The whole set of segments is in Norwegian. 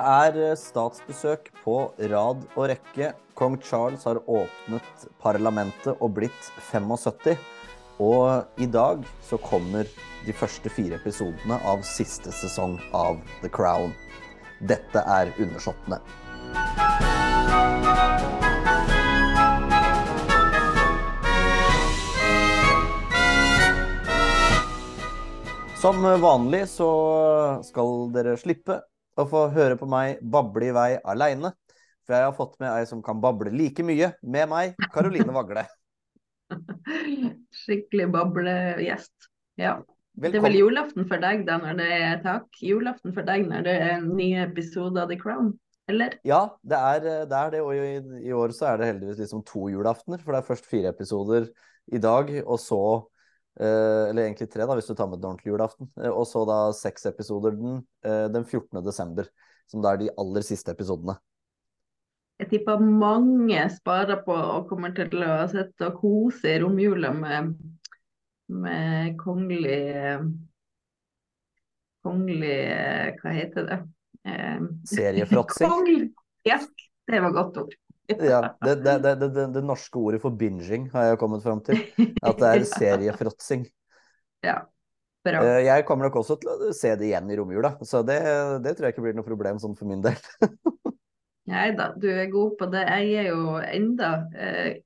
Det er eh, statsbesøk på rad og rekke. Kong Charles har åpnet parlamentet og blitt 75. Og i dag så kommer de første fire episodene av siste sesong av The Crown. Dette er Undersåttene. Som vanlig så skal dere slippe å få høre på meg bable i vei aleine. For jeg har fått med ei som kan bable like mye med meg, Karoline Vagle. Skikkelig bablegjest. Ja. Det er vel julaften for deg da når det er tak? Julaften for deg når det er en ny episode av The Crown? Eller? Ja, det er det, er det og i, i år så er det heldigvis liksom to julaftener. For det er først fire episoder i dag, og så Eller egentlig tre, da, hvis du tar med den ordentlige julaften. Eh, og så da seks episoder den, eh, den 14. desember. Som da er de aller siste episodene. Jeg tipper mange sparer på og kommer til å sitte og kose i romjula med, med kongelig Kongelig Hva heter det? Eh, Seriefråtsing. Kongelig! Ja, det var godt ord. Ja, det, det, det, det, norske ordet for binging har jeg kommet fram til. At det er seriefråtsing. Ja, bra. Eh, Jeg kommer nok også til å se det igjen i romjula, så det, det tror jeg ikke blir noe problem sånn for min del. Nei da, du er god på det. Jeg er jo enda eh,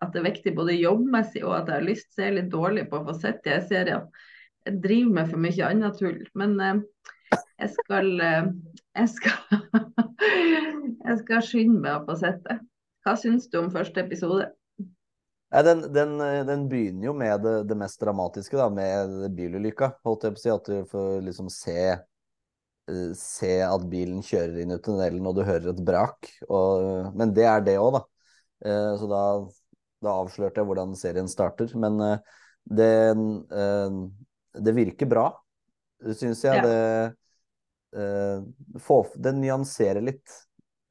at det er viktig både jobbmessig og at jeg har lyst, så jeg er litt dårlig på å få sett de seriene. Jeg driver med for mye annet tull. Men eh, jeg skal eh, jeg skal, jeg skal skynde meg opp og sette. Hva syns du om første episode? Ja, den, den, den begynner jo med det, det mest dramatiske, da, med bilulykka. Holdt jeg på å si. At du får liksom se, eh, se at bilen kjører inn i tunnelen, og du hører et brak. Og, men det er det òg, da. Eh, Så da, da avslørte jeg hvordan serien starter. Men eh, det, det virker bra, syns jeg. Ja. Det, få- det nyanserer litt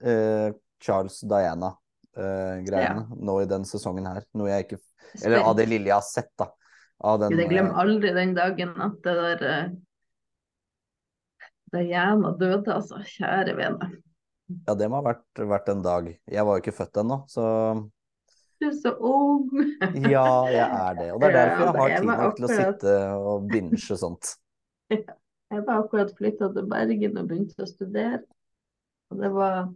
eh, Charles Diana-greiene nå i den sesongen her. Noe jeg ikke Eller av det lille jeg har sett, da. Av den, Jeg glemmer eh, aldri den dagen at det der eh, Diana døde, altså. Kjære vene. ja, det må ha vært, vært en dag. Jeg var jo ikke født ennå, så Du er så ung. ja, jeg er det. Og det er derfor jeg har tid nok til å sitte og binche sånt. Jeg var akkurat flytta til Bergen og begynte å studere. Og det var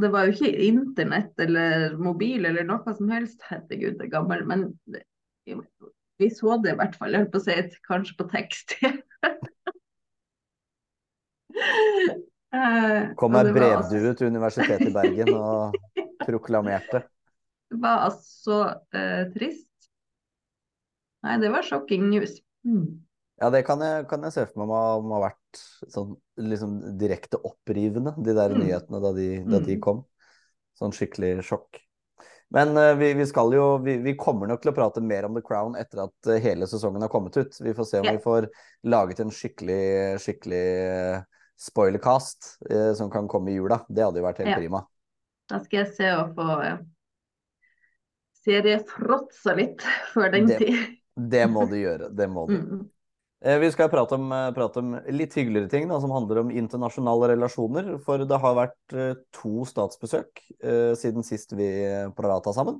Det var jo ikke internett eller mobil eller noe som helst. Herregud, det er gammel. Men det, vi så det i hvert fall. Jeg holdt på å si kanskje på tekst. Eh, Kom ei det altså- brevdue til Universitetet i Bergen og proklamerte. Det var altså eh, trist. Nei, det var shocking news. Mm. Ja, det kan jeg, kan jeg se for meg må, ha vært sånn liksom direkte opprivende, de der Mm. nyhetene da de, da de Mm. kom. Sånn skikkelig sjokk. Men uh, vi, vi skal jo vi, vi kommer nok til å prate mer om The Crown etter at uh, hele sesongen har kommet ut. Vi får se om yeah. vi får laget en skikkelig, skikkelig eh, spoilercast som kan komme i jula. Det hadde jo vært helt yeah. prima. Da skal jeg se å få eh, seriefråtsa litt før den Det- tid. Det må du gjøre. Det må du. Mm. Eh, Vi skal prate om, eh, prate om litt hyggeligere ting da, som handler om internasjonale relasjoner. For det har vært eh, to statsbesøk eh, siden sist vi prata sammen.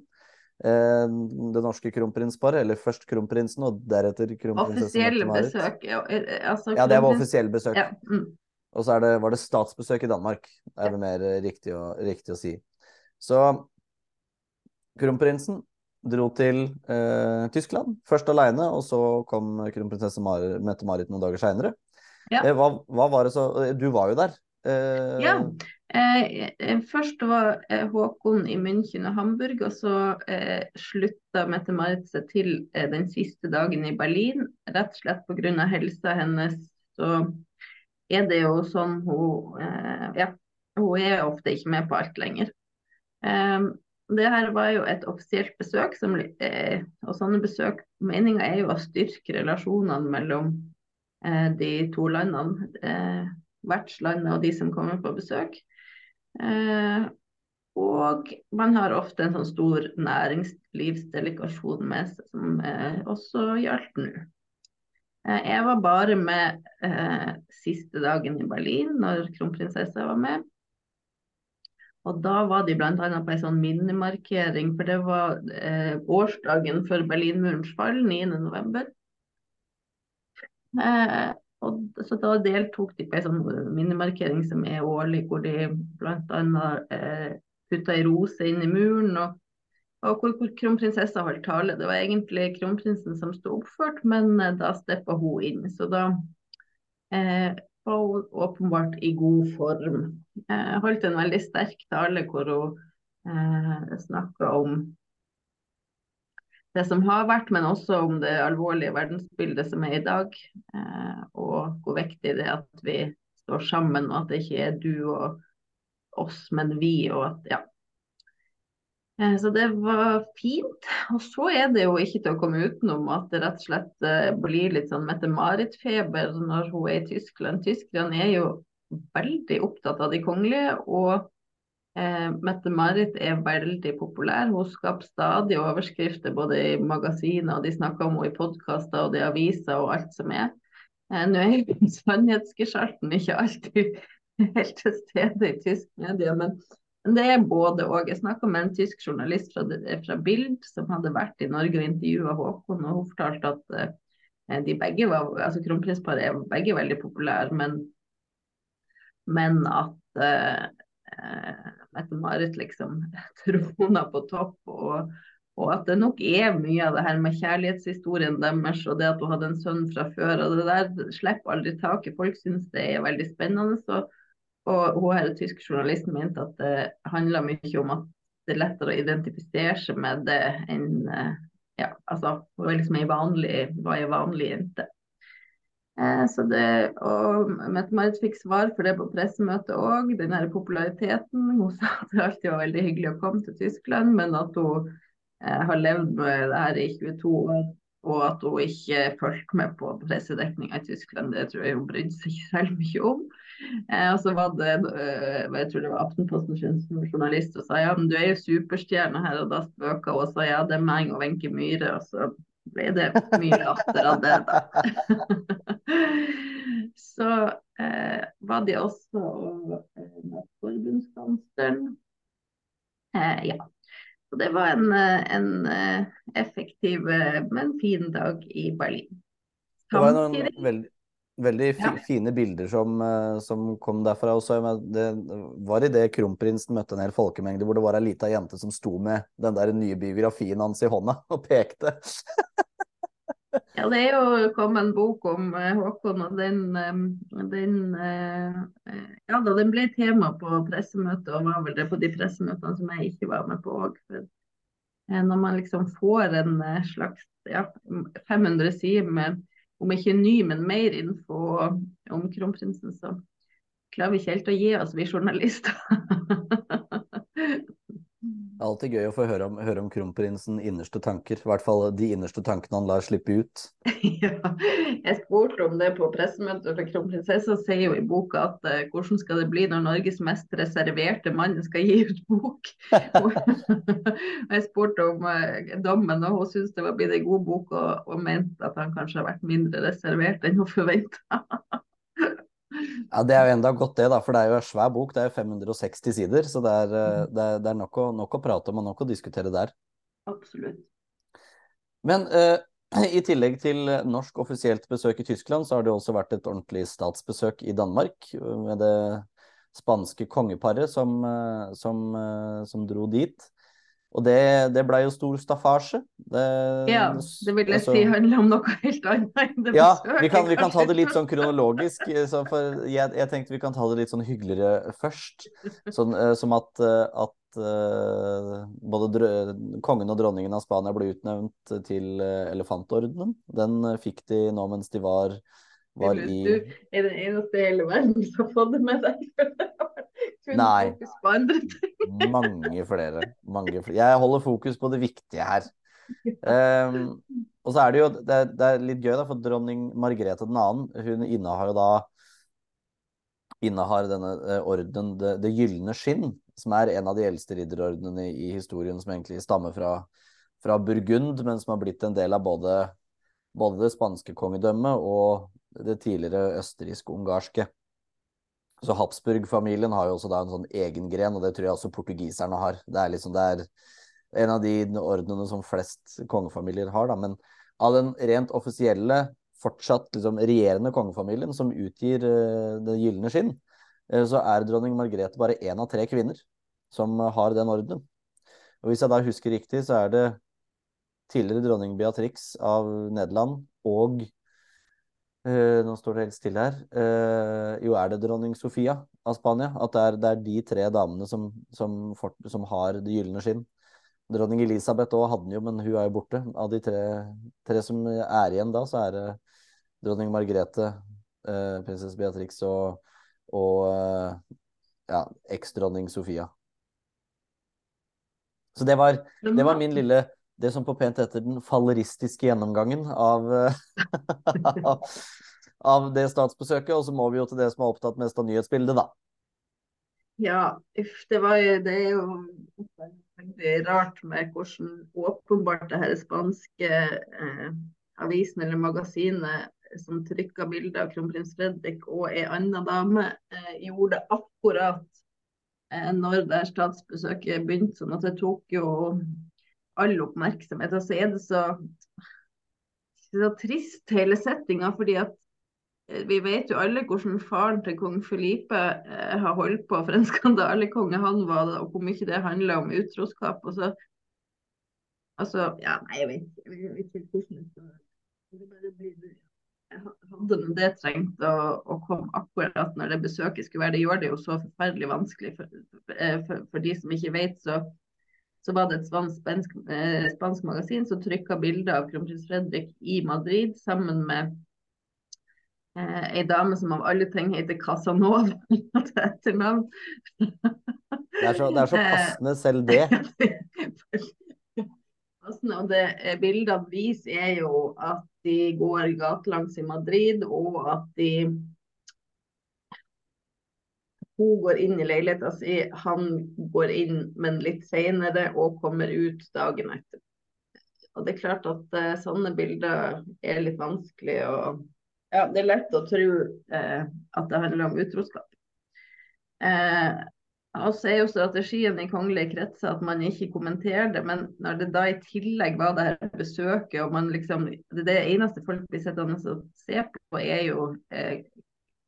Eh, det norske kronprinsparet, eller først kronprinsen og deretter kronprinsessen. Offisielle besøk. Ja, altså, Ja, det var offisielle besøk. Ja, mm. Og så er det, var det statsbesøk i Danmark. Det er vel mer riktig å, riktig å si. Så kronprinsen dro til eh, Tyskland, først alene, og så kom kronprinsesse Mar Mette-Marit noen dager seinere. Ja. Eh, hva, hva var det så eh, Du var jo der. Eh, Ja. Eh, først var eh, Håkon i München og Hamburg, og så slutta Mette-Marit seg til den siste dagen i Berlin. Rett og slett pga. helsa hennes. Så er det jo sånn hun eh, Ja, hun er ofte ikke med på alt lenger. Eh, det her var jo et offisielt besøk, som, eh, og sånne besøk Meninga er jo å styrke relasjonene mellom eh, de to landene. Eh, vertslandet og de som kommer på besøk. Eh, og man har ofte en sånn stor næringslivsdelegasjon med seg, som eh, også gjaldt nå. Jeg var bare med eh, siste dagen i Berlin, når kronprinsessa var med. Og da var de bl.a. på en sånn minnemarkering, for det var eh, årsdagen for Berlinmurens fall, 9.11. Eh, og, så da deltok de på en sånn minnemarkering som er årlig, hvor de bl.a. Eh, putta ei rose inn i muren. og og hvor, hvor kronprinsessa holdt tale. Det var egentlig kronprinsen som sto oppført, men eh, da steppa hun inn. Så da eh, hun åpenbart i god form. Eh, holdt en veldig sterk tale hvor hun eh, snakka om det som har vært, men også om det alvorlige verdensbildet som er i dag. Eh, og hvor viktig det er at vi står sammen, og at det ikke er du og oss, men vi. og at ja, så det var fint. Og så er det jo ikke til å komme utenom at det rett og slett eh, blir litt sånn Mette-Marit-feber når hun er i Tyskland. Tyskerne er jo veldig opptatt av de kongelige, og eh, Mette-Marit er veldig populær. Hun skaper stadig overskrifter både i magasiner, og de snakker om henne i podkaster og i aviser og alt som er. Eh, nå er jo sannhetsgestalten ikke alltid helt til stede i tysk media, men men det er både og. Jeg snakka med en tysk journalist fra, fra, Bild som hadde vært i Norge og intervjua Håkon, og hun fortalte at uh, de begge var, altså kronprinsparet er begge veldig populære, men, men at uh, Mette-Marit liksom trona på topp. Og, og, at det nok er mye av det her med kjærlighetshistorien deres og det at hun hadde en sønn fra før. og Det der slipper aldri taket. Folk syns det er veldig spennende. så og hun her tyske journalisten mente at det handla mye om at det er lettere å identifisere seg med det enn eh, ja, altså hun er liksom ei vanlig, var ei vanlig jente. Eh, så det, og Mette-Marit fikk svar for det på pressemøtet òg, den her populariteten. Hun sa at det alltid var veldig hyggelig å komme til Tyskland, men at hun eh, har levd med det her i 22 år. Og at hun ikke fulgte med på pressedekninga i Tyskland, det tror jeg hun brydde seg ikke mye om. Eh, og så var det eh, jeg tror det var Aftenpostens journalist og sa ja, men du er jo superstjerne her, og da spøka hun og sa ja, det er meg og Wenche Myhre. Og så ble det mye latter av det, da. så eh, var de også med eh, forbundskansleren. Eh, ja. Så det var en, eh, en effektiv, men fin dag i Berlin. Samtidig, det var en veldig Veldig ja. fine bilder som, eh, som, kom derfra. Også. Det var i det kronprinsen møtte en hel folkemengde hvor det var ei lita jente som sto med den der nye biografien hans i hånda og pekte. ja, det er jo kommet en bok om uh, Håkon, og den, um, den Ja da, den ble tema på pressemøtet, og var vel det på de pressemøtene som jeg ikke var med på òg. Når man liksom får en slags ja, 500 sider med om ikke ny, men mer info om kronprinsen, så klarer vi ikke helt å gi oss, vi journalister. Det er alltid gøy å få høre om, høre om kronprinsen innerste tanker. I hvert fall de innerste tankene han lar slippe ut. ja, jeg spurte om det på pressemøtet for kronprinsessa, sier jo i boka at uh, hvordan skal det bli når Norges mest reserverte mann skal gi ut bok? og jeg spurte om uh, dommen, og hun syntes det var blitt en god bok, og, og mente at han kanskje har vært mindre reservert enn hun forventa. Ja, Det er jo enda godt det, da, for det er jo en svær bok. Det er jo 560 sider, så det er, eh, mm. det er, det er nok, å, nok, å, prate om og nok å diskutere der. Absolutt. Men uh, i tillegg til norsk offisielt besøk i Tyskland, så har det også vært et ordentlig statsbesøk i Danmark med det spanske kongeparet som, eh, som, som dro dit. Og det, det blei jo stor staffasje. Det, ja, det vil jeg altså, si handler om noe helt annet ja, Vi kan, vi kan ta det litt sånn kronologisk. Så for jeg, jeg, tenkte vi kan ta det litt sånn hyggeligere først. Sånn, uh, som at, uh, at både kongen og dronningen av Spania ble utnevnt til elefantordenen. Den fikk de nå mens de var, var i Du er den eneste i hele verden som har fått det med deg. Nei. mange flere. Mange flere. Jeg holder fokus på det viktige her. Um, og så er det jo det er, det er, litt gøy, da, for dronning Margrethe 2. hun innehar jo da innehar denne uh, orden Det, det gylne skinn, som er en av de eldste ridderordnene i, i historien, som egentlig stammer fra, fra Burgund, men som har blitt en del av både både det spanske kongedømmet og det tidligere østerriksk-ungarske. Så Habsburg-familien har jo også da en sånn egen gren, og det tror jeg også portugiserne har. Det er liksom det er en av de ordnene som flest kongefamilier har, da. Men av den rent offisielle, fortsatt liksom regjerende kongefamilien som utgir uh, Det gylne skinn, uh, så er dronning Margrethe bare én av tre kvinner som har den ordenen. Og hvis jeg da husker riktig, så er det tidligere dronning Beatrix av Nederland og Uh, nå står det helt stille her. Uh, jo, er det dronning Sofia av Spania? At det er, det er de tre damene som, som, fort, som, har det gylne skinn. Dronning Elisabeth òg hadde den jo, men hun er jo borte. Av de tre, tre, som er igjen da, så er det dronning Margrethe, uh, prinsesse Beatrix og, og ja, eks-dronning Sofia. Så det var, det var min lille det som på pent heter den falleristiske gjennomgangen av, av det statsbesøket. Og så må vi jo til det som har opptatt mest av nyhetsbildet, da. Ja, uff, det, var jo, det er jo veldig rart med hvordan åpenbart det her spanske eh, avisen eller magasinet som trykka bilder av kronprins Fredrik og ei anna dame, eh, gjorde akkurat eh, når det statsbesøket begynte. Sånn at det tok jo all oppmerksomhet. Og så er det så, så trist, hele settinga, fordi at eh, vi vet jo alle hvordan faren til kong Felipe eh, har holdt på for en skandalekonge han var, og hvor mye det handler om utroskap. og så Altså, ja, nei, jeg vet, jeg vet ikke hvordan det skal hadde det trengt å, å, komme akkurat når det besøket skulle være. Det gjør det jo så forferdelig vanskelig for, for, for de som ikke vet. Så så var det et spansk, eh, spansk magasin som trykka bilder av kronprins Fredrik i Madrid sammen med eh, ei dame som av alle ting heter Casanova til etternavn. Det er så, det er så passende, selv det. passende, og det eh, bildene viser, er jo at de går gatelangs i Madrid, og at de hun går inn i leiligheta si, han går inn, men litt senere, og kommer ut dagen etter. Og det er klart at uh, sånne bilder er litt vanskelig å Ja, det er lett å tro uh, at det handler om utroskap. Uh, og så er jo strategien i kongelige kretser at man ikke kommenterer det, men når det da i tillegg var det her besøket, og man liksom Det, det eneste folk blir sittende og ser på, er jo eh,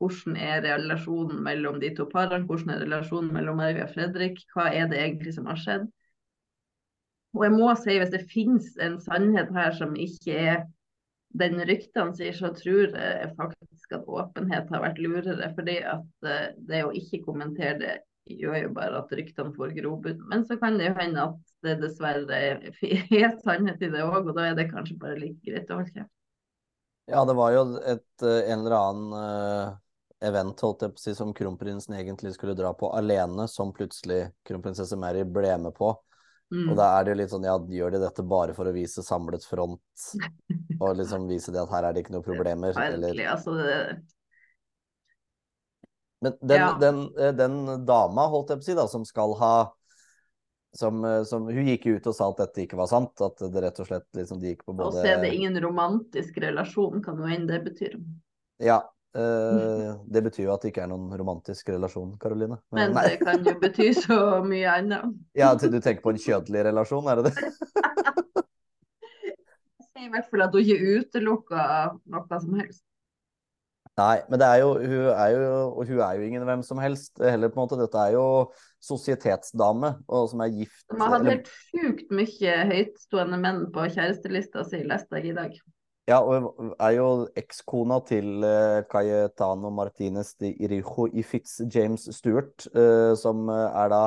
hvordan er relasjonen mellom de to parene? Hvordan er relasjonen mellom Maria og Fredrik? Hva er det egentlig som har skjedd? Og jeg må si, hvis det finnes en sannhet her som ikke er den ryktene sier, så tror jeg faktisk at åpenhet har vært lurere. fordi at eh, det å ikke kommentere det gjør jo bare at ryktene får grobunn. Men så kan det jo hende at det dessverre er sannhet i det òg, og da er det kanskje bare like greit å holde kjeft. Ja, det var jo et, eh, en eller annen eh, event holdt jeg på å si, som kronprinsen egentlig skulle dra på alene, som plutselig kronprinsesse Mary ble med på. Mm. Og da er det jo litt sånn, ja, gjør de dette bare for å vise samlet front? Og liksom vise det at her er det ikke noen problemer? Eller... Altså, det... Men den, ja. den, eh, den, dama, holdt jeg på å si, da, som skal ha som, eh, som, Hun gikk jo ut og sa at dette ikke var sant. At det rett og slett liksom, de gikk på både Og så er det ingen romantisk relasjon, kan jo enn det betyr. Ja, Uh, det betyr jo at det ikke er noen romantisk relasjon, Karoline. Men Nei. det kan jo bety så mye annet. Ja, du tenker på en kjødelig relasjon, er det det? Jeg sier i hvert fall at hun ikke utelukker noe som helst. Nei, men det er jo, hun er jo, og hun er jo ingen hvem som helst heller, på en måte. Dette er jo sosietetsdame, og som er gift. Man hatt helt sjukt mye høytstående menn på kjærestelista si, leste jeg i dag. Ja, og er jo ekskona til uh, Cayetano Martinez de Irijo i Fitz James Stewart, uh, som uh, er da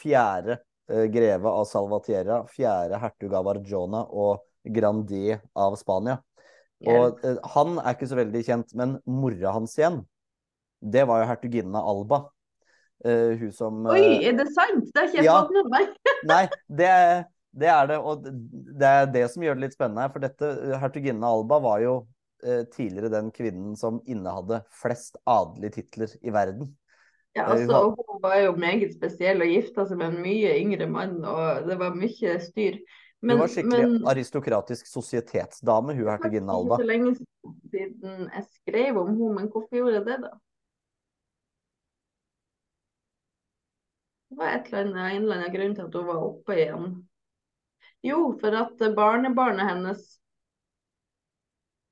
fjerde greve av Salvatierra, fjerde hertug av Arjona og Grandi av Spania. Og han er ikke så veldig kjent, men mora hans igjen, det var jo hertuginnen av Alba. hun som Oi, er det sant? Det har ikke jeg ja, fått med meg. nei, det er det er det, og det er det som gjør det litt spennende her. For dette, hertuginnen Alba var jo eh, tidligere den kvinnen som innehadde flest adelige titler i verden. Ja, altså, altså, Hun var jo meget spesiell og gifta seg med en mye yngre mann, og det var mye styr. hun Men, var skikkelig men aristokratisk sosietetsdame, hun hertuginnen ikke så lenge siden jeg skrev om henne, men hvorfor gjorde jeg det, da? Det var et eller annet, en eller annen grunn til at hun var oppe igjen. Jo, for at barnebarnet hennes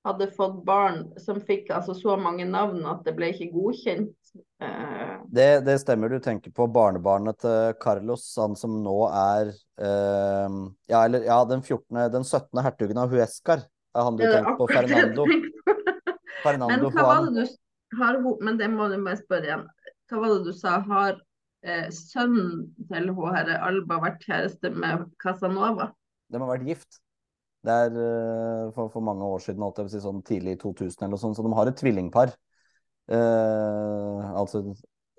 hadde fått barn som fikk altså så mange navn at det ble ikke godkjent. Eh, Det, det stemmer, du tenker på barnebarnet til Carlos, han som nå er eh, Ja, eller ja, den 14., den 17. hertugen av Huescar. Er han du er tenker på? Fernando. på. Men Fernando hva var det du har Men det må du bare spørre igjen. Hva var det du sa? Har eh, sønnen til hun herre Alba vært kjæreste med Casanova? De har vært gift. Det er eh, for, for mange år siden, holdt jeg på å si, sånn tidlig i 2000 eller noe sånt, så de har et tvillingpar. Eh, altså,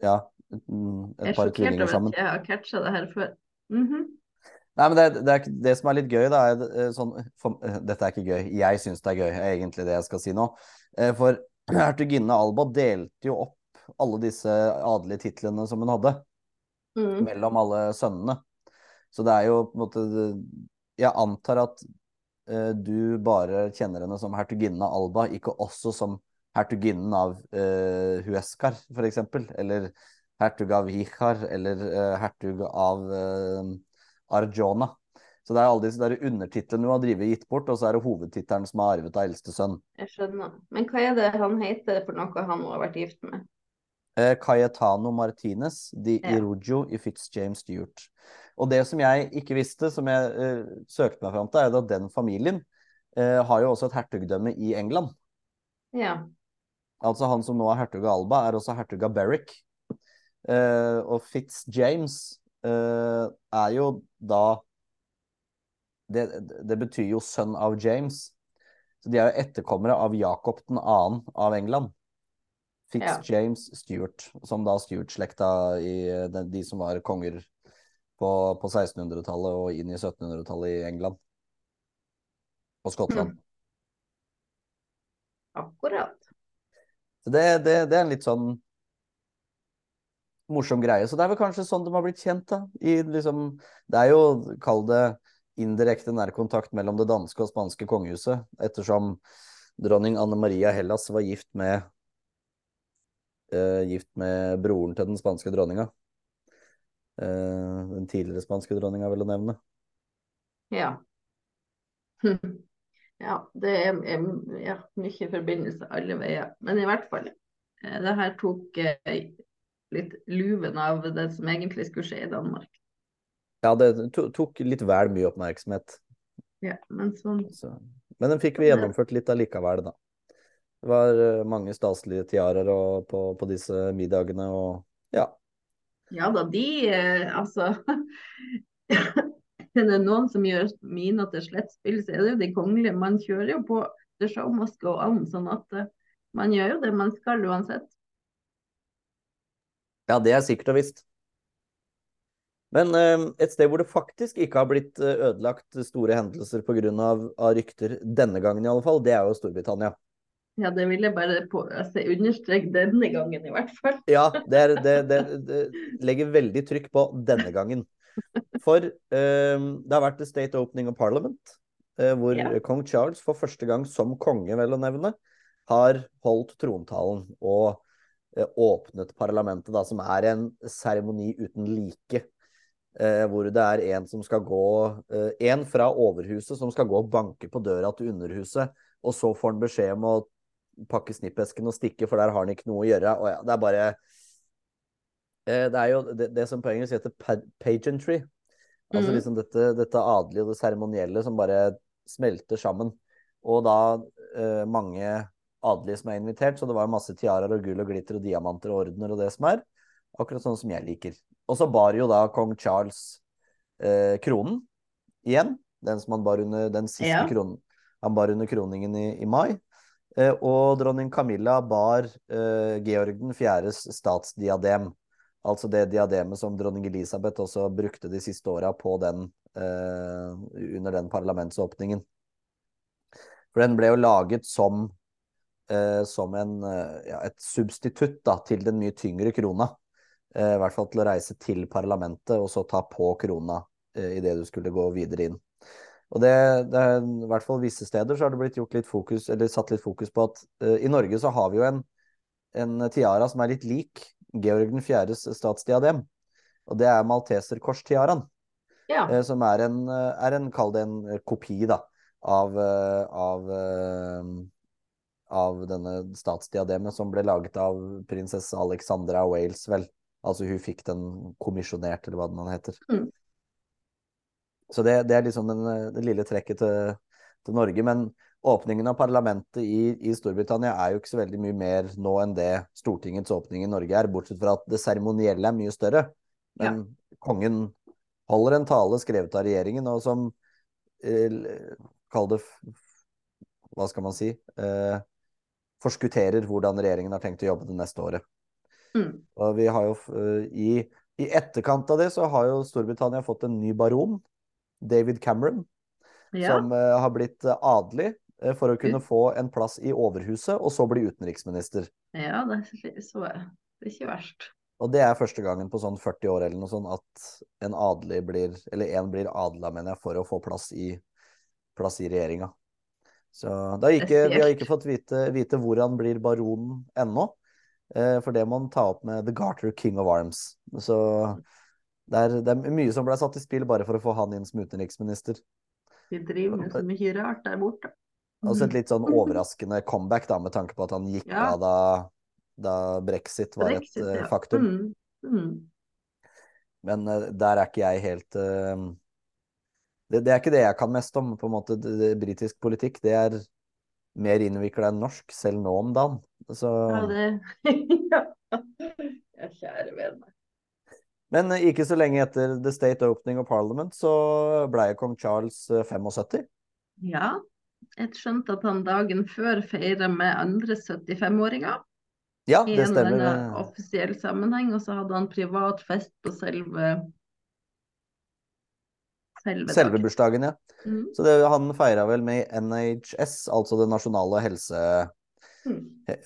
ja, et, Jeg er par sjokkert tvillinger over sammen. at jeg har catcha det her før. Mhm. Nei, men det, det, er, det som er litt gøy, da, er eh, sånn for, eh, Dette er ikke gøy. Jeg syns det er gøy, er egentlig det jeg skal si nå. For hertuginne Alba delte jo opp alle disse adelige titlene som hun hadde, Mm. mellom alle sønnene. Så det er jo på en måte Jeg antar at uh, du bare kjenner henne som hertuginnen av Alba, ikke også som hertuginnen av uh, Huescar, eksempel. Eller hertug av Híjar, eller uh, hertug av uh, Arjona. Så det er alle disse der undertitlene hun har drevet gitt bort, og så er det hovedtittelen som er arvet av eldste sønn. Jeg skjønner. Men hva er det han heter for noe han har vært gift med? Eh, Cayetano Martinez di Ja. Irujo i Fitzjames Stewart. Og det som jeg ikke visste, som jeg eh, søkte meg fram til, er at den familien eh, har jo også et hertugdømme i England. Ja. Altså han som nå er hertug av Alba, er også hertug av Berwick. Eh, og Fitzjames eh, er jo da det, det betyr jo sønn av James. Så de er jo etterkommere av Jakob 2. av England. Fitzjames Stuart, som da Stuart-slekta i de, de som var konger på, på 1600-tallet og inn i 1700-tallet i England. Og Skottland. Akkurat. Så det, det, det er en litt sånn morsom greie. Så det er vel kanskje sånn de har blitt kjent, da. I liksom Det er jo, kall det indirekte nærkontakt mellom det danske og spanske kongehuset, ettersom dronning Anne Maria Hellas var gift med gift med broren til den spanske dronninga. Eh, den tidligere spanske dronninga, vil jeg nevne. Ja. Ja, det er, er ja, mye forbindelse alle veier. Men i hvert fall, eh, det her tok eh, litt luven av det som egentlig skulle skje i Danmark. Ja, det tok litt vel mye oppmerksomhet. Ja, men sånn Så. Men den fikk vi gjennomført litt allikevel, da. Det var eh, mange staselige tiarer på, på disse middagene, og ja. Ja da, de Altså. altså Er det noen som gjør mina til slett spill, så er det jo de kongelige. Man kjører jo på the show must go on, sånn at eh, man gjør jo det man skal uansett. Ja, det er sikkert og visst. Men eh, et sted hvor det faktisk ikke har blitt eh, ødelagt store hendelser pga. Av, av rykter, denne gangen i alle fall, det er jo Storbritannia. Ja, det vil jeg bare på, altså, understreke denne gangen i hvert fall. Ja, det, er, det, det, det legger veldig trykk på denne gangen. For eh, det har vært the State Opening of Parliament, eh, hvor Ja. kong Charles for første gang som konge, vel å nevne, har holdt trontalen og eh, åpnet parlamentet, da, som er en seremoni uten like. Eh, hvor det er en som skal gå eh, En fra overhuset som skal gå og banke på døra til underhuset, og så får han beskjed om å pakke snippesken og stikke, for der har han ikke noe å gjøre. Og ja, det er bare eh, Det er jo det, det som på engelsk heter pa- pageantry. Altså mm. liksom dette, dette adelige og det seremonielle som bare smelter sammen. Og da eh, mange adelige som er invitert, så det var masse tiaraer og gull og glitter og diamanter og ordener og det som er. Akkurat sånn som jeg liker. Og så bar jo da kong Charles eh, kronen igjen. Den som han bar under den siste Ja. kronen. Han bar under kroningen i, i mai. Eh, og dronning Camilla bar eh, Georg den fjerdes statsdiadem. Altså det diademet som dronning Elisabeth også brukte de siste åra eh, under den parlamentsåpningen. For den ble jo laget som, som en, ja, et substitutt da, til den mye tyngre krona. I hvert fall til å reise til parlamentet og så ta på krona eh, idet du skulle gå videre inn. Og det, det er, i hvert fall visse steder så har det blitt gjort litt fokus, eller satt litt fokus på at uh, i Norge så har vi jo en, en tiara som er litt lik Georg 4.s statsdiadem. Og det er malteserkorstiaraen. Ja. Uh, som er en, er en kall det en kopi, da, av, av av denne statsdiademet som ble laget av prinsesse Alexandra Wales, vel. Altså hun fikk den kommisjonert, eller hva den heter. Mm. Så det, det, er liksom den, det lille trekket til, til, Norge. Men åpningen av parlamentet i, i, Storbritannia er jo ikke så veldig mye mer nå enn det Stortingets åpning i Norge er, bortsett fra at det seremonielle er mye større. Men ja. kongen holder en tale skrevet av regjeringen, og som eh, Kall det Hva skal man si? Eh, forskutterer hvordan regjeringen har tenkt å jobbe det neste året. Mm. Og vi har jo eh, i, i etterkant av det så har jo Storbritannia fått en ny baron David Cameron, ja. som uh, har blitt uh, adelig uh, for å kunne få en plass i Overhuset, og så bli utenriksminister. Ja, det så jeg. Det er ikke verst. Og det er første gangen på sånn 40 år eller noe sånt at en adelig blir, eller en blir adla, mener jeg, for å få plass i, plass i regjeringa. Så ikke, vi har ikke fått vite, vite hvor han blir baron ennå. For det må han ta opp med The Garter King of Arms. Så det er, det er, mye som ble satt i spill bare for å få han inn som utenriksminister. Vi driver med så mye rart der borte. Altså et litt sånn overraskende comeback, da, med tanke på at han gikk ja. av da, da, brexit var brexit, et ja. faktum. Mm. Mm. Men uh, der er ikke jeg helt uh, det, det, er ikke det jeg kan mest om, på en måte. Det, det, britisk politikk, det er mer innvikla enn norsk, selv nå om dagen. Så Ja, det Ja, kjære vene. Men ikke så lenge etter The State Opening of Parliament så ble kong Charles 75. Eh, ja, jeg skjønte at han dagen før feira med andre 75-åringer. Ja, det stemmer. I en offisiell sammenheng, og så hadde han privat fest på selve Selve, selve bursdagen, ja. Mm. Så det, han feira vel med NHS, altså det nasjonale helse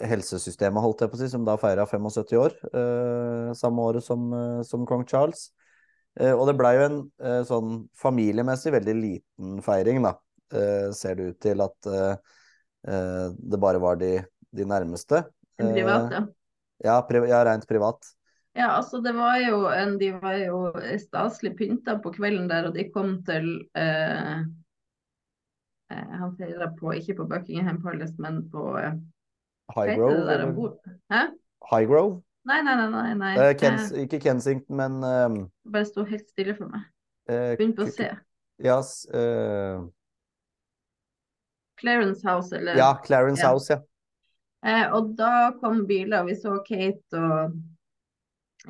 helsesystemet, holdt jeg på å si, som da feira 75 år. Eh, samme året som, eh, som kong Charles. Eh, og det blei jo en eh, sånn familiemessig veldig liten feiring, da. Ser det ut til at det bare var de, de nærmeste. Privat, ja. Pri ja, rent privat. Ja, altså det var jo en, De var jo staselig pynta på kvelden der, og de kom til eh, Han feira på, ikke på Buckingham Palace, men på Highgrove? Hæ? Highgrove? Nei, nei, nei. nei. Uh, Kens, ikke Kensington, men um, Bare sto helt stille for meg. Uh, Begynn på se. Ja, uh, Clarence House, eller? Ja, Clarence ja. House, ja. og da kom biler, vi så Kate og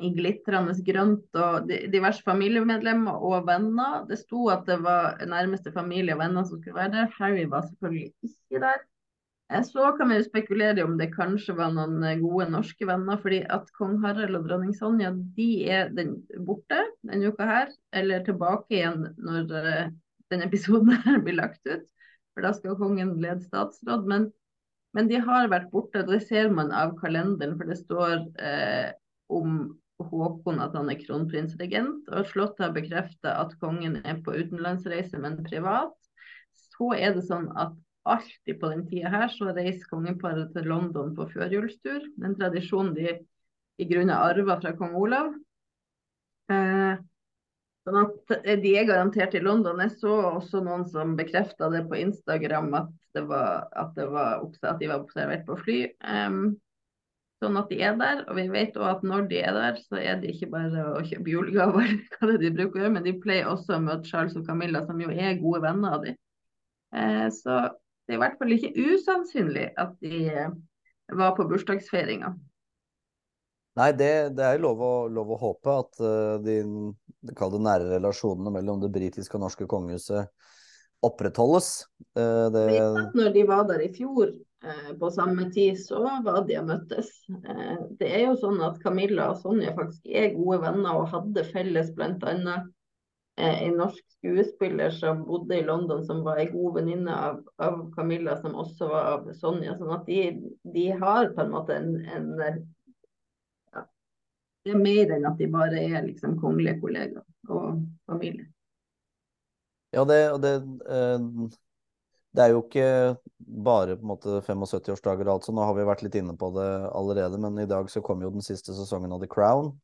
i glitrende grønt og diverse familiemedlemmer og venner. Det sto at det var nærmeste familie og venner som skulle være der. Harry var selvfølgelig ikke der. Eh, så kan vi spekulere om det kanskje var noen eh, gode norske venner, fordi at kong Harald og dronning Sonja de er den borte denne uka her, eller tilbake igjen når denne episoden her blir lagt ut. For da skal kongen lede statsråd. Men, men de har vært borte, det ser man av kalenderen, for det står eh, om Håkon at han er kronprinsregent, og Slottet har bekreftet at kongen er på utenlandsreise, men privat. Så er det sånn at alltid på den tida her så reiser kongeparet til London på førjulstur. En tradisjon de i grunnen arva fra kong Olav. Eh, sånn at de er garantert i London. Jeg så også noen som bekrefta det på Instagram, at det var, at det var at de var observert på fly. Um, sånn at de er der. Og vi vet òg at når de er der, så er det ikke bare å kjøpe julegaver, hva det de bruker å gjøre, men de pleier også å møte Charles og Camilla, som jo er gode venner av dem. Eh, så det er i hvert fall ikke usannsynlig at de eh, var på bursdagsfeiringa. Nei, det, det er lov å, lov å håpe at uh, de, de nære relasjonene mellom det britiske og norske kongehuset opprettholdes. Uh, det... Når de var der i fjor på samme tid, så var de og møttes. det er jo sånn at Camilla og Sonja faktisk er gode venner og hadde felles bl.a Eh, en norsk skuespiller som bodde i London, som var en god venninne av, av, Camilla, som også var av Sonja. Sånn at de, de har på en måte en, en ja, Det er mer enn at de bare er liksom kongelige kollegaer og familie. Ja, det, det eh, Det er jo ikke bare på en måte 75-årsdager og alt sånt. Nå har vi vært litt inne på det allerede, men i dag så kom jo den siste sesongen av The Crown.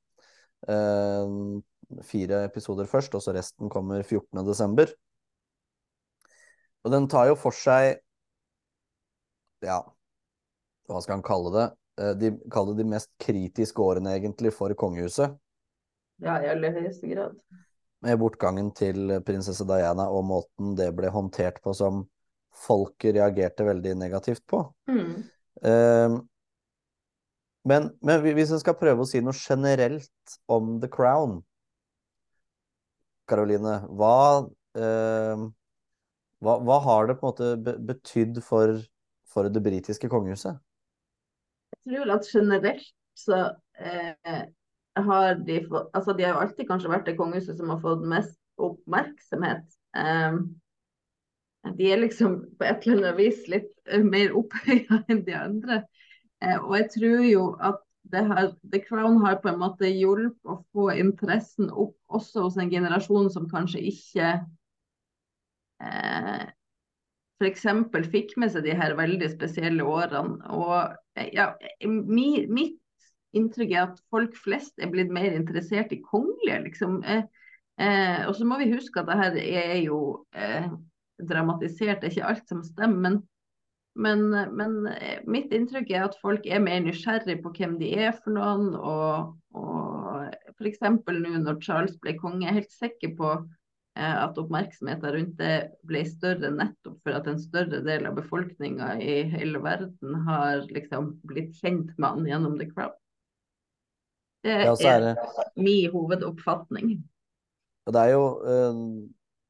Fire episoder først, og så resten kommer 14. desember. Og den tar jo for seg Ja, hva skal han kalle det? Eh, de kaller det de mest kritiske årene, egentlig, for kongehuset. Ja, i aller høyeste grad. Med bortgangen til prinsesse Diana og måten det ble håndtert på som folket reagerte veldig negativt på. Mm. Uh, men, men, hvis jeg skal prøve å si noe generelt om The Crown Karoline, hva, eh, hva, hva, har det på en måte betydd for, for det britiske kongehuset? Jeg tror at generelt så eh, har de fått Altså, de har jo alltid kanskje vært det kongehuset som har fått mest oppmerksomhet. Eh, de er liksom på et eller annet vis litt mer opphøya enn de andre. Eh, og jeg tror jo at her, The Crown har på en måte hjulpet å få interessen opp også hos en generasjon som kanskje ikke eh, f.eks. fikk med seg de her veldig spesielle årene. Og ja, mi, mitt inntrykk er at folk flest er blitt mer interessert i kongelige, liksom. Eh, eh, og så må vi huske at det her er jo eh, dramatisert, det er ikke alt som stemmer. men men, men, eh, mitt inntrykk er at folk er mer nysgjerrig på hvem de er for noen. Og, og f.eks. nå når Charles ble konge, jeg er helt sikker på eh, at oppmerksomheten rundt det ble større nettopp for at en større del av befolkninga i hele verden har liksom blitt kjent med han gjennom The Crown. Det ja, er, det... min hovedoppfatning. Og det er jo uh,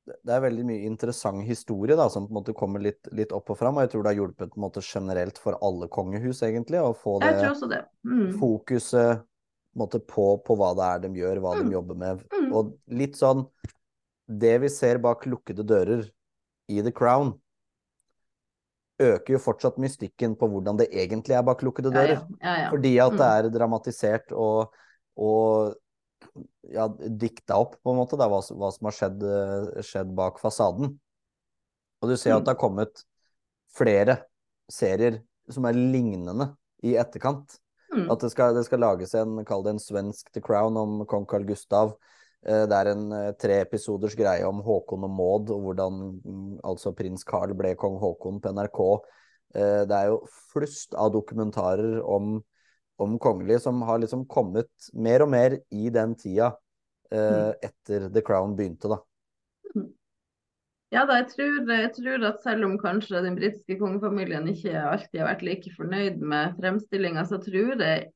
det er veldig mye interessant historie da, som på en måte kommer litt, litt opp og fram. Og jeg tror det har hjulpet på en måte generelt for alle kongehus, egentlig, å få det, det. Mm. fokuset på, måte, på, på, hva det er de gjør, hva mm. de jobber med. Mm. Og litt sånn Det vi ser bak lukkede dører i The Crown, øker jo fortsatt mystikken på hvordan det egentlig er bak lukkede dører. Ja, ja. Ja, Fordi at det mm. er dramatisert og, og ja, dikta opp, på en måte, da, hva, hva, som har skjedd, eh, skjedd, bak fasaden. Og du ser at det har kommet flere serier som er lignende i etterkant. Mm. At det skal, det skal, lages en, kall det en svensk The Crown om kong Carl Gustav. Eh, det er en treepisoders greie om Håkon og Maud, og hvordan mm, altså prins Carl ble kong Håkon på NRK. Det er jo flust av dokumentarer om om kongelige som har liksom kommet mer og mer i den tida eh, mm. etter The Crown begynte, da. Mm. Ja da, jeg tror, jeg tror, at selv om kanskje den britiske kongefamilien ikke alltid har vært like fornøyd med fremstillinga, så tror jeg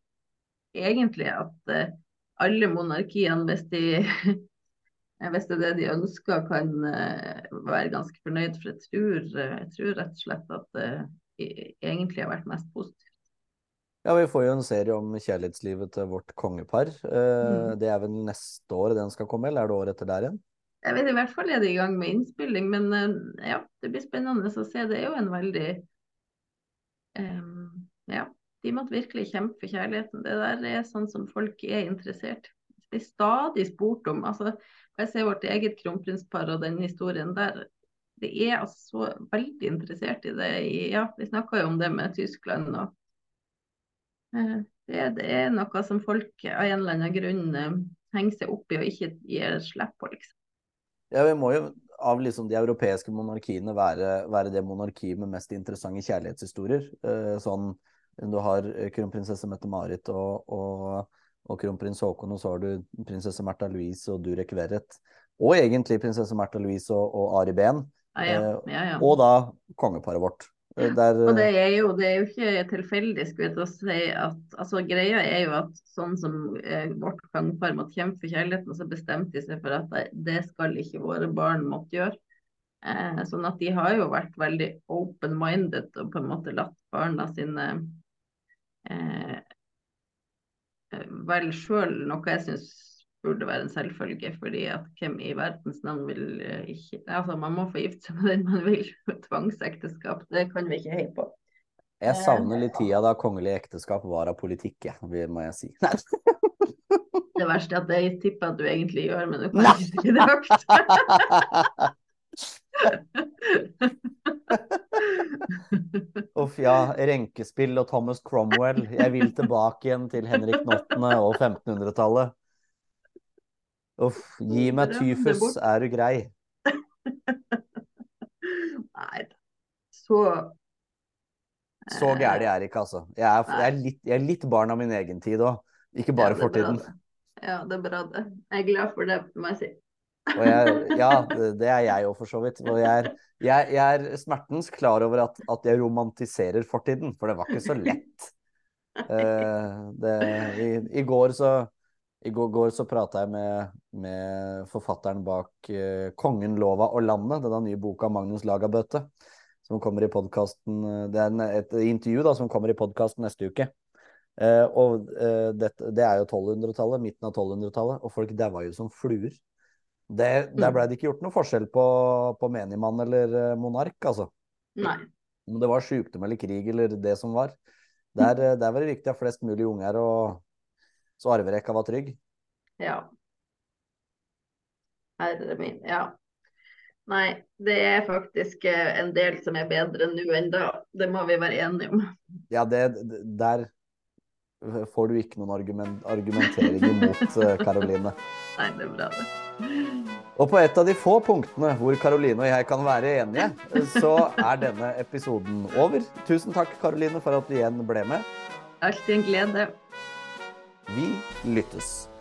egentlig at eh, alle monarkiene, hvis, de, hvis det er det de ønsker, kan eh, være ganske fornøyd. For jeg tror, jeg tror rett og slett at det egentlig har vært mest positivt. Ja, vi får jo en serie om kjærlighetslivet til vårt kongepar. Eh, mm. Det er vel neste år den skal komme, eller er det året etter der igjen? Jeg vet i hvert fall er det i gang med innspilling, men eh, ja, det blir spennende å se. Det er jo en veldig um, Ja, de måtte virkelig kjempe for kjærligheten. Det der er sånn som folk er interessert. Det er stadig spurt om. altså, Jeg ser vårt eget kronprinspar og den historien der. Det er altså så veldig interessert i det. Ja, vi snakka jo om det med Tyskland. og det, det, er noe som folk av en eller annen grunn eh, henger seg opp i og ikke gir slipp på, liksom. Ja, vi må jo av liksom de europeiske monarkiene være, være det monarkiet med mest interessante kjærlighetshistorier. Eh, sånn du har kronprinsesse Mette-Marit og, og, og, kronprins Haakon, og så har du prinsesse Märtha Louise og Durek Verret. Og egentlig prinsesse Märtha Louise og, og Ari Behn. Ja. Ja, ja. Og da kongeparet vårt. Eh, der, og det er, jo, det er jo ikke tilfeldig skulle jeg si at altså Greia er jo at sånn som eh, vårt kongepar måtte kjempe for kjærligheten, så bestemte de seg for at det, det skal ikke våre barn måtte gjøre. Eh, sånn at de har jo vært veldig open-minded og på en måte latt barna sine eh, eh vel sjøl noe jeg syns burde være en selvfølge, fordi at hvem i verdens navn vil eh, ikke Altså, man må få gifte seg med den man vil. Tvangsekteskap, det kan vi ikke heie på. Jeg savner litt tida da kongelig ekteskap var av politikk, ja, må jeg si. det verste er at jeg tipper at du egentlig gjør, men du kan ikke si det høyt. Uff, ja. Renkespill og Thomas Cromwell. Jeg vil tilbake igjen til Henrik den 8. og 1500-tallet. Uff, gi meg tyfus, er du grei. Nei, så Så gæren er jeg ikke, altså. Jeg er, jeg, er litt, jeg er, litt, barn av min egen tid òg, ikke bare ja, fortiden. Ja, det er bra, det. Jeg er glad for det, må jeg si. Jeg, ja, det er jeg òg, for så vidt. Og jeg er, jeg, jeg er smertens klar over at, at, jeg romantiserer fortiden, for det var ikke så lett. Uh, det, i, i, går så i går, så prata jeg med, med, forfatteren bak uh, 'Kongen, lova og landet', denne nye boka av Magnus Lagabøte som kommer i podkasten eh, Det er et intervju da, som kommer i podkasten neste uke. Uh, og uh, det, det, er jo 1200-tallet, midten av 1200-tallet, og folk daua jo som fluer. Det, der mm. blei det ikke gjort noe forskjell på, på menigmann eller monark, altså. Nei. Om det var sykdom eller krig eller det som var. Der, der var det viktig at flest mulig unger, og så arverekka var trygg. Ja. Herre min, ja. Nei, det er faktisk eh, en del som er bedre nå enn da. Det må vi være enige om. Ja, det, der får du ikke noen argument, argumentering imot Karoline. Eh, Nei, det er bra, det. Og på et av de få punktene hvor Karoline og jeg kan være enige, så er denne episoden over. Tusen takk, Karoline, for at du igjen ble med. Alltid en glede. Vi lyttes.